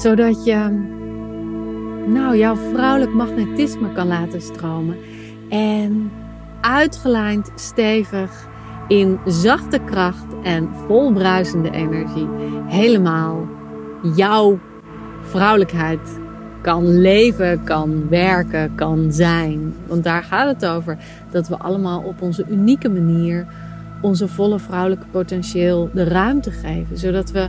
Zodat je nou, jouw vrouwelijk magnetisme kan laten stromen. En uitgelijnd, stevig, in zachte kracht en vol bruisende energie helemaal jouw vrouwelijkheid kan leven, kan werken, kan zijn. Want daar gaat het over. Dat we allemaal op onze unieke manier onze volle vrouwelijke potentieel de ruimte geven. Zodat we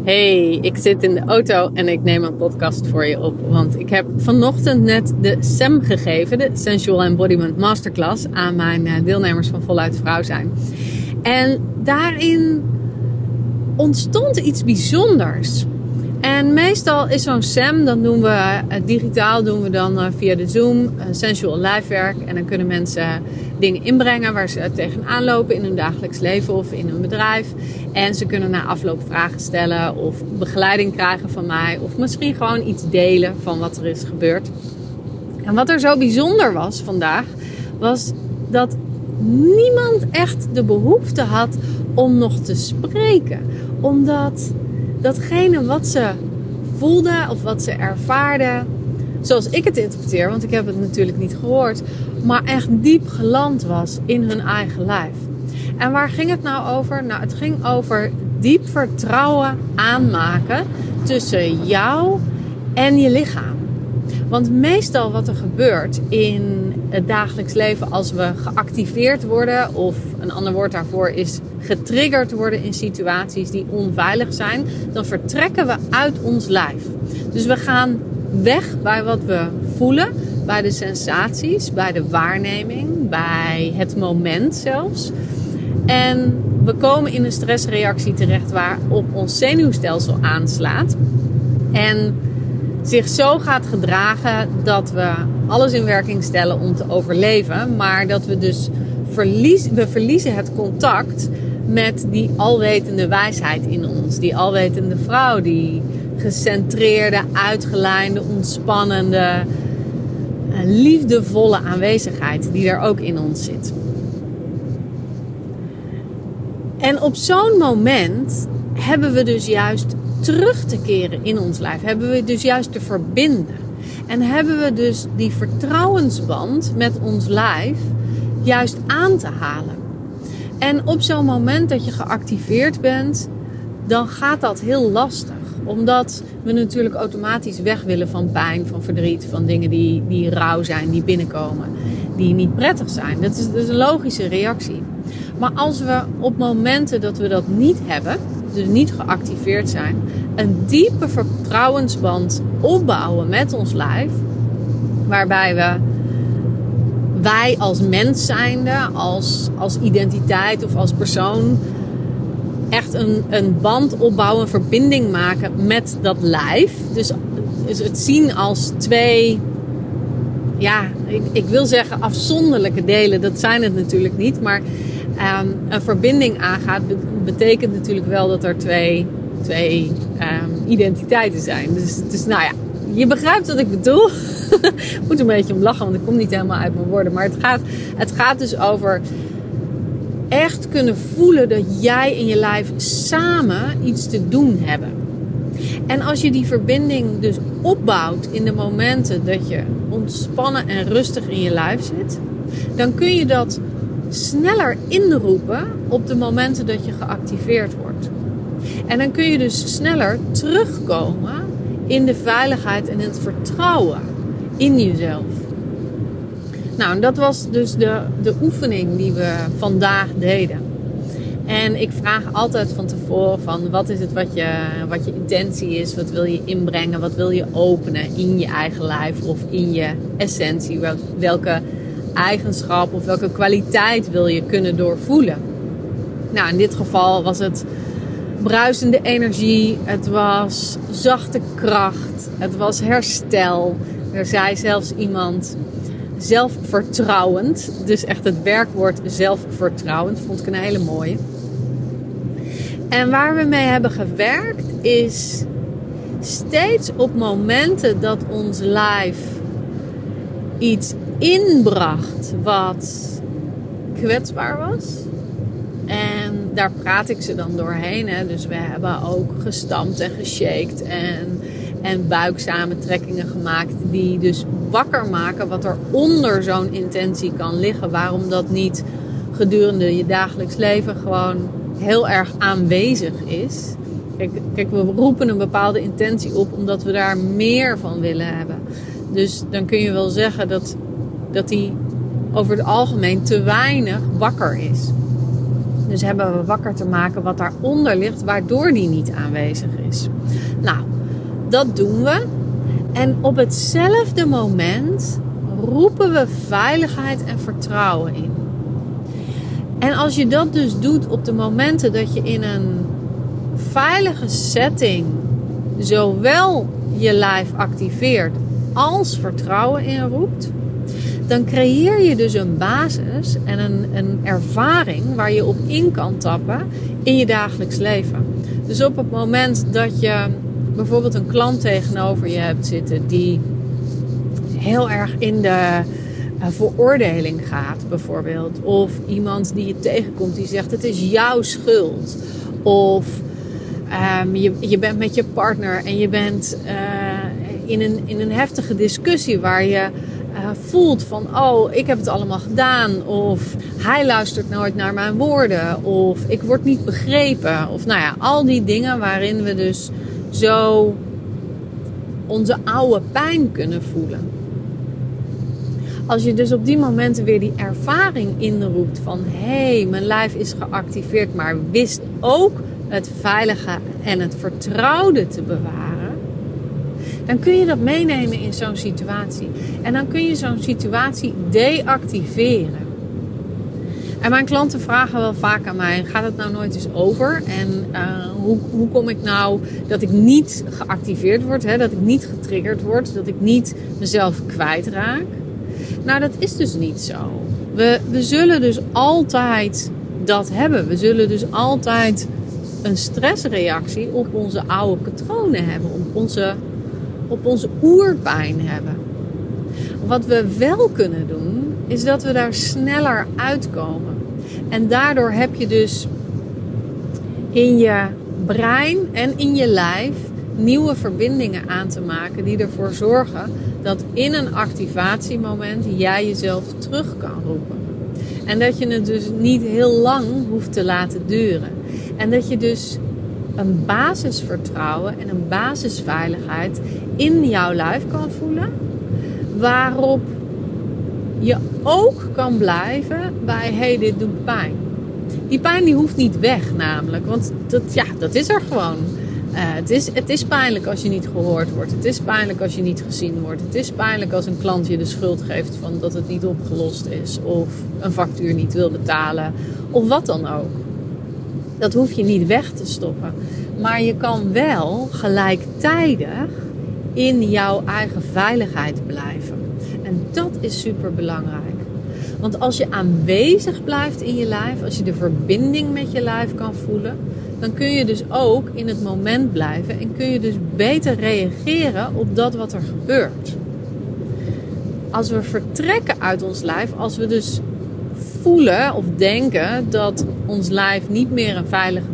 Hey, ik zit in de auto en ik neem een podcast voor je op. Want ik heb vanochtend net de SEM gegeven, de Sensual Embodiment Masterclass, aan mijn eh, deelnemers van Voluit Vrouw zijn. En daarin ontstond iets bijzonders. En meestal is zo'n SEM, dan doen we uh, digitaal, doen we dan uh, via de Zoom, uh, sensual lijfwerk. En dan kunnen mensen dingen inbrengen waar ze tegenaan lopen in hun dagelijks leven of in hun bedrijf. En ze kunnen na afloop vragen stellen of begeleiding krijgen van mij. Of misschien gewoon iets delen van wat er is gebeurd. En wat er zo bijzonder was vandaag, was dat niemand echt de behoefte had om nog te spreken. Omdat datgene wat ze voelden of wat ze ervaarden, zoals ik het interpreteer, want ik heb het natuurlijk niet gehoord, maar echt diep geland was in hun eigen lijf. En waar ging het nou over? Nou, het ging over diep vertrouwen aanmaken tussen jou en je lichaam. Want meestal wat er gebeurt in het dagelijks leven als we geactiveerd worden, of een ander woord daarvoor is getriggerd worden in situaties die onveilig zijn, dan vertrekken we uit ons lijf. Dus we gaan weg bij wat we voelen, bij de sensaties, bij de waarneming, bij het moment zelfs. En we komen in een stressreactie terecht waarop ons zenuwstelsel aanslaat. En zich zo gaat gedragen dat we alles in werking stellen om te overleven. Maar dat we dus verliezen, we verliezen het contact met die alwetende wijsheid in ons. Die alwetende vrouw, die gecentreerde, uitgelijnde, ontspannende, eh, liefdevolle aanwezigheid die er ook in ons zit. En op zo'n moment hebben we dus juist terug te keren in ons lijf. Hebben we dus juist te verbinden. En hebben we dus die vertrouwensband met ons lijf juist aan te halen. En op zo'n moment dat je geactiveerd bent, dan gaat dat heel lastig. Omdat we natuurlijk automatisch weg willen van pijn, van verdriet, van dingen die, die rauw zijn, die binnenkomen, die niet prettig zijn. Dat is, dat is een logische reactie. Maar als we op momenten dat we dat niet hebben, dus niet geactiveerd zijn, een diepe vertrouwensband opbouwen met ons lijf, waarbij we wij als mens zijnde, als, als identiteit of als persoon echt een, een band opbouwen, een verbinding maken met dat lijf. Dus, het zien als twee, ja, ik, ik wil zeggen afzonderlijke delen, dat zijn het natuurlijk niet, maar um, een verbinding aangaat, betekent natuurlijk wel dat er twee, twee um, identiteiten zijn. Dus, dus nou ja, je begrijpt wat ik bedoel. ik moet een beetje om lachen, want ik kom niet helemaal uit mijn woorden. Maar het gaat, het gaat dus over echt kunnen voelen dat jij en je lijf samen iets te doen hebben. En als je die verbinding dus opbouwt in de momenten dat je ontspannen en rustig in je lijf zit, dan kun je dat sneller inroepen op de momenten dat je geactiveerd wordt. En dan kun je dus sneller terugkomen in de veiligheid en het vertrouwen in jezelf. Nou, dat was dus de, de oefening die we vandaag deden. En ik vraag altijd van tevoren van wat is het wat je, wat je intentie is, wat wil je inbrengen, wat wil je openen in je eigen lijf of in je essentie, welke eigenschap of welke kwaliteit wil je kunnen doorvoelen. Nou, in dit geval was het bruisende energie, het was zachte kracht, het was herstel. Er zei zelfs iemand zelfvertrouwend. Dus echt het werkwoord zelfvertrouwend vond ik een hele mooie. En waar we mee hebben gewerkt is steeds op momenten dat ons lijf iets inbracht wat kwetsbaar was. En daar praat ik ze dan doorheen. Hè. Dus we hebben ook gestampt en geshaked en, en buiksamentrekkingen gemaakt. Die dus wakker maken wat er onder zo'n intentie kan liggen. Waarom dat niet gedurende je dagelijks leven gewoon heel erg aanwezig is. Kijk, kijk, we roepen een bepaalde intentie op omdat we daar meer van willen hebben. Dus dan kun je wel zeggen dat, dat die over het algemeen te weinig wakker is. Dus hebben we wakker te maken wat daaronder ligt, waardoor die niet aanwezig is. Nou, dat doen we. En op hetzelfde moment roepen we veiligheid en vertrouwen in. En als je dat dus doet op de momenten dat je in een veilige setting zowel je lijf activeert als vertrouwen inroept, dan creëer je dus een basis en een, een ervaring waar je op in kan tappen in je dagelijks leven. Dus op het moment dat je bijvoorbeeld een klant tegenover je hebt zitten die heel erg in de uh, veroordeling gaat, bijvoorbeeld. Of iemand die je tegenkomt die zegt: Het is jouw schuld. Of um, je, je bent met je partner en je bent uh, in, een, in een heftige discussie waar je. Uh, voelt van, oh, ik heb het allemaal gedaan. Of hij luistert nooit naar mijn woorden. Of ik word niet begrepen. Of nou ja, al die dingen waarin we dus zo onze oude pijn kunnen voelen. Als je dus op die momenten weer die ervaring inroept van hé, hey, mijn lijf is geactiveerd, maar wist ook het veilige en het vertrouwde te bewaren, dan kun je dat meenemen in zo'n situatie. En dan kun je zo'n situatie deactiveren. En mijn klanten vragen wel vaak aan mij: gaat het nou nooit eens over? En uh, hoe, hoe kom ik nou dat ik niet geactiveerd word, hè? dat ik niet getriggerd word, dat ik niet mezelf kwijtraak? Nou, dat is dus niet zo. We, we zullen dus altijd dat hebben. We zullen dus altijd een stressreactie op onze oude patronen hebben, op onze, op onze oerpijn hebben. Wat we wel kunnen doen, is dat we daar sneller uitkomen. En daardoor heb je dus in je brein en in je lijf nieuwe verbindingen aan te maken die ervoor zorgen dat in een activatiemoment jij jezelf terug kan roepen. En dat je het dus niet heel lang hoeft te laten duren. En dat je dus een basisvertrouwen en een basisveiligheid in jouw lijf kan voelen. Waarop je ook kan blijven bij hé, hey, dit doet pijn. Die pijn die hoeft niet weg namelijk. Want dat, ja, dat is er gewoon. Uh, het, is, het is pijnlijk als je niet gehoord wordt. Het is pijnlijk als je niet gezien wordt. Het is pijnlijk als een klant je de schuld geeft van dat het niet opgelost is. Of een factuur niet wil betalen. Of wat dan ook. Dat hoef je niet weg te stoppen. Maar je kan wel gelijktijdig in jouw eigen veiligheid blijven. En dat is super belangrijk. Want als je aanwezig blijft in je lijf, als je de verbinding met je lijf kan voelen, dan kun je dus ook in het moment blijven en kun je dus beter reageren op dat wat er gebeurt. Als we vertrekken uit ons lijf, als we dus voelen of denken dat ons lijf niet meer een veilige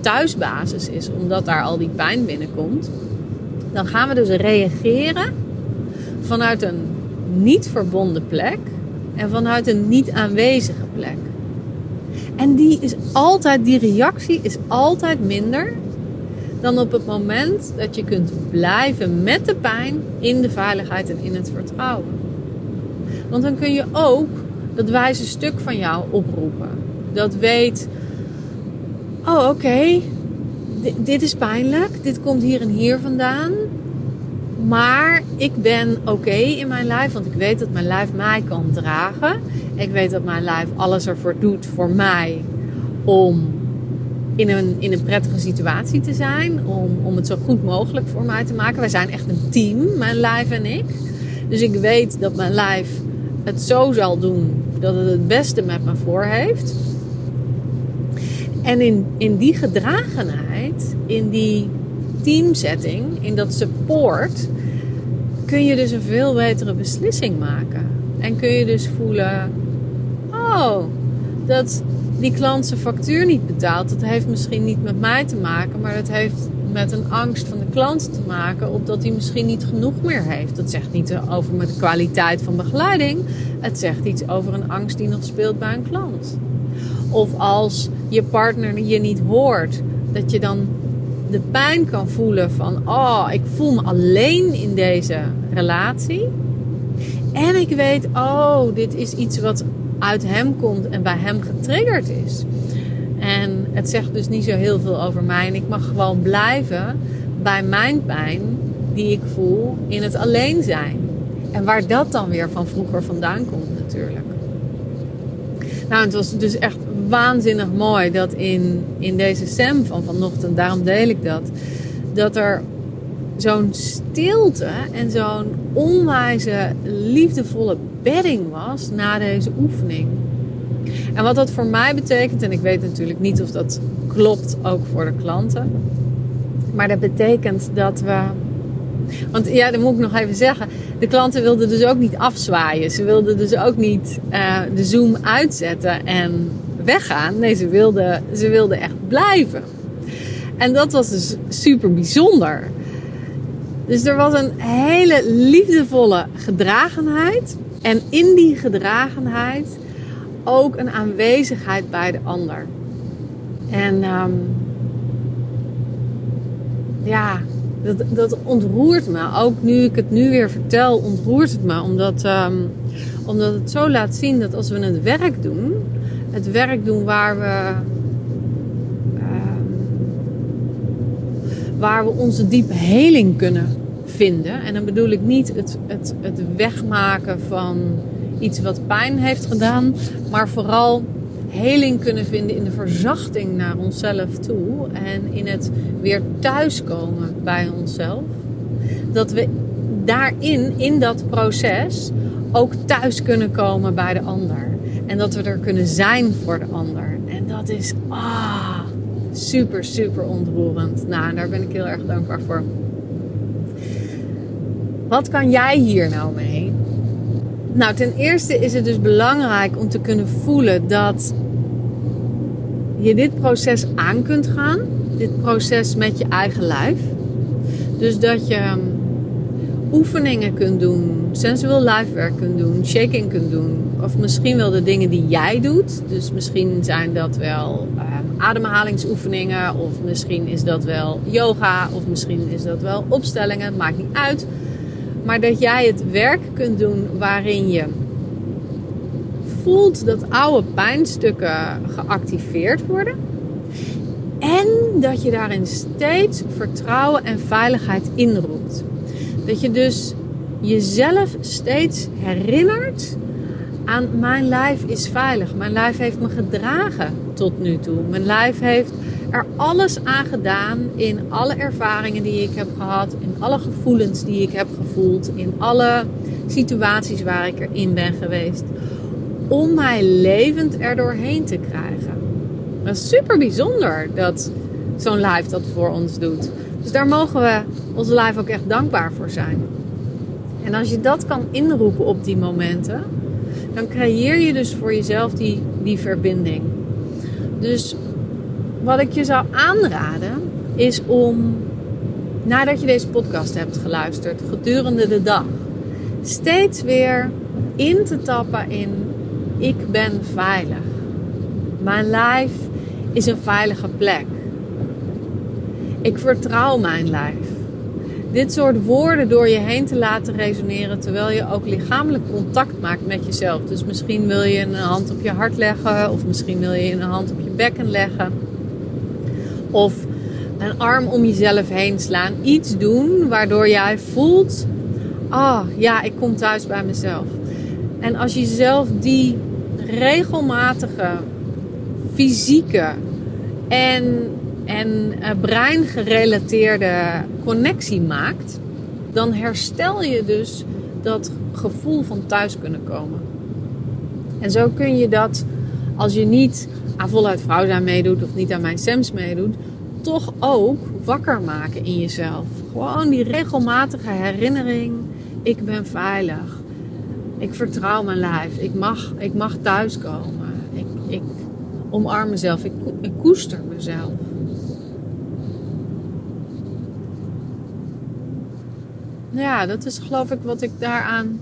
thuisbasis is, omdat daar al die pijn binnenkomt, dan gaan we dus reageren vanuit een niet verbonden plek en vanuit een niet aanwezige plek. En die is altijd, die reactie is altijd minder dan op het moment dat je kunt blijven met de pijn in de veiligheid en in het vertrouwen. Want dan kun je ook dat wijze stuk van jou oproepen. Dat weet, oh oké, dit is pijnlijk, dit komt hier en hier vandaan. Maar ik ben oké in mijn lijf, want ik weet dat mijn lijf mij kan dragen. Ik weet dat mijn lijf alles ervoor doet voor mij om in een, in een prettige situatie te zijn. Om, om het zo goed mogelijk voor mij te maken. Wij zijn echt een team, mijn lijf en ik. Dus ik weet dat mijn lijf het zo zal doen dat het het beste met me voor heeft. En in, in die gedragenheid, in die teamsetting, in dat support, kun je dus een veel betere beslissing maken. En kun je dus voelen: oh, dat die klant zijn factuur niet betaalt, dat heeft misschien niet met mij te maken, maar dat heeft met een angst van de klant te maken, opdat hij misschien niet genoeg meer heeft. Dat zegt niet over de kwaliteit van begeleiding, het zegt iets over een angst die nog speelt bij een klant. Of als je partner je niet hoort, dat je dan de pijn kan voelen van, oh, ik voel me alleen in deze relatie. En ik weet, oh, dit is iets wat uit hem komt en bij hem getriggerd is. En het zegt dus niet zo heel veel over mij. En ik mag gewoon blijven bij mijn pijn die ik voel in het alleen zijn. En waar dat dan weer van vroeger vandaan komt natuurlijk. Nou, het was dus echt waanzinnig mooi dat in, in deze Sam van vanochtend, daarom deel ik dat, dat er zo'n stilte en zo'n onwijze liefdevolle bedding was na deze oefening. En wat dat voor mij betekent, en ik weet natuurlijk niet of dat klopt ook voor de klanten, maar dat betekent dat we. Want ja, dat moet ik nog even zeggen. De klanten wilden dus ook niet afzwaaien. Ze wilden dus ook niet uh, de Zoom uitzetten en weggaan. Nee, ze wilden, ze wilden echt blijven. En dat was dus super bijzonder. Dus er was een hele liefdevolle gedragenheid. En in die gedragenheid ook een aanwezigheid bij de ander. En um, ja, dat, dat ontroert me. Ook nu ik het nu weer vertel, ontroert het me. Omdat, um, omdat het zo laat zien dat als we het werk doen, het werk doen waar we. Um, waar we onze diepe heling kunnen vinden. En dan bedoel ik niet het, het, het wegmaken van iets wat pijn heeft gedaan, maar vooral heling kunnen vinden in de verzachting naar onszelf toe en in het weer thuiskomen bij onszelf. Dat we daarin, in dat proces, ook thuis kunnen komen bij de ander. En dat we er kunnen zijn voor de ander. En dat is ah, super, super ontroerend. Nou, daar ben ik heel erg dankbaar voor. Wat kan jij hier nou mee? Nou, ten eerste is het dus belangrijk om te kunnen voelen dat je dit proces aan kunt gaan. Dit proces met je eigen lijf. Dus dat je um, oefeningen kunt doen, sensueel lijfwerk kunt doen, shaking kunt doen. Of misschien wel de dingen die jij doet. Dus misschien zijn dat wel um, ademhalingsoefeningen. Of misschien is dat wel yoga. Of misschien is dat wel opstellingen. Maakt niet uit. Maar dat jij het werk kunt doen waarin je voelt dat oude pijnstukken geactiveerd worden. En dat je daarin steeds vertrouwen en veiligheid inroept. Dat je dus jezelf steeds herinnert aan mijn lijf is veilig. Mijn lijf heeft me gedragen tot nu toe. Mijn lijf heeft er alles aan gedaan in alle ervaringen die ik heb gehad, in alle gevoelens die ik heb gevoeld, in alle situaties waar ik erin ben geweest, om mij levend er doorheen te krijgen. Dat is super bijzonder dat zo'n live dat voor ons doet. Dus daar mogen we onze live ook echt dankbaar voor zijn. En als je dat kan inroepen op die momenten, dan creëer je dus voor jezelf die, die verbinding. Dus wat ik je zou aanraden is om nadat je deze podcast hebt geluisterd gedurende de dag steeds weer in te tappen in ik ben veilig. Mijn lijf is een veilige plek. Ik vertrouw mijn lijf. Dit soort woorden door je heen te laten resoneren terwijl je ook lichamelijk contact maakt met jezelf. Dus misschien wil je een hand op je hart leggen of misschien wil je een hand op je bekken leggen. Of een arm om jezelf heen slaan. Iets doen waardoor jij voelt: ah oh, ja, ik kom thuis bij mezelf. En als je zelf die regelmatige fysieke en, en uh, breingerelateerde connectie maakt, dan herstel je dus dat gevoel van thuis kunnen komen. En zo kun je dat, als je niet aan voluit vrouw zijn meedoet of niet aan mijn SEMS meedoet, toch ook wakker maken in jezelf. Gewoon die regelmatige herinnering: ik ben veilig. Ik vertrouw mijn lijf. Ik mag, ik mag thuiskomen. Ik, ik omarm mezelf. Ik, ik koester mezelf. Ja, dat is geloof ik wat ik daaraan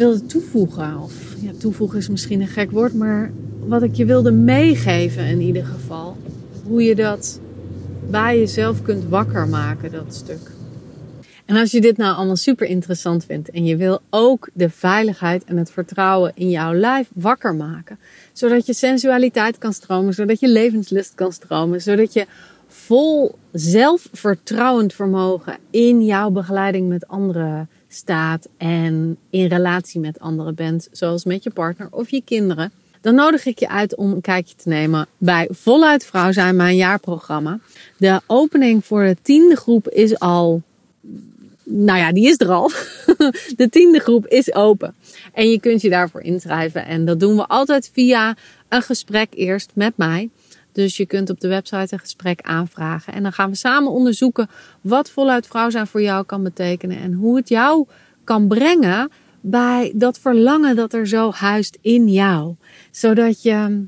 wilde toevoegen. Of ja, toevoegen is misschien een gek woord, maar wat ik je wilde meegeven in ieder geval. Hoe je dat bij jezelf kunt wakker maken, dat stuk. En als je dit nou allemaal super interessant vindt en je wil ook de veiligheid en het vertrouwen in jouw lijf wakker maken, zodat je sensualiteit kan stromen, zodat je levenslust kan stromen, zodat je vol zelfvertrouwend vermogen in jouw begeleiding met anderen staat en in relatie met anderen bent, zoals met je partner of je kinderen, dan nodig ik je uit om een kijkje te nemen bij Voluit Vrouw zijn, mijn jaarprogramma. De opening voor de tiende groep is al, nou ja, die is er al. De tiende groep is open. En je kunt je daarvoor inschrijven. En dat doen we altijd via een gesprek eerst met mij. Dus je kunt op de website een gesprek aanvragen. En dan gaan we samen onderzoeken wat voluit vrouw zijn voor jou kan betekenen. En hoe het jou kan brengen bij dat verlangen dat er zo huist in jou. Zodat je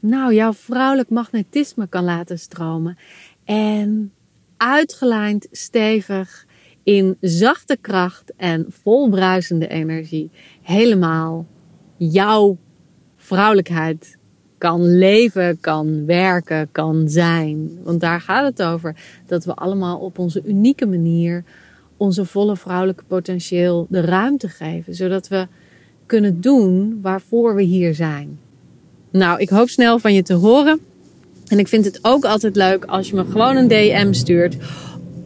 nou, jouw vrouwelijk magnetisme kan laten stromen. En uitgelijnd, stevig, in zachte kracht en vol bruisende energie helemaal jouw vrouwelijkheid kan leven, kan werken, kan zijn. Want daar gaat het over. Dat we allemaal op onze unieke manier onze volle vrouwelijke potentieel de ruimte geven. Zodat we kunnen doen waarvoor we hier zijn. Nou, ik hoop snel van je te horen. En ik vind het ook altijd leuk als je me gewoon een DM stuurt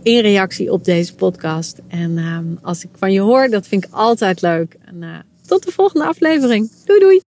in reactie op deze podcast. En uh, als ik van je hoor, dat vind ik altijd leuk. En uh, tot de volgende aflevering. Doei doei!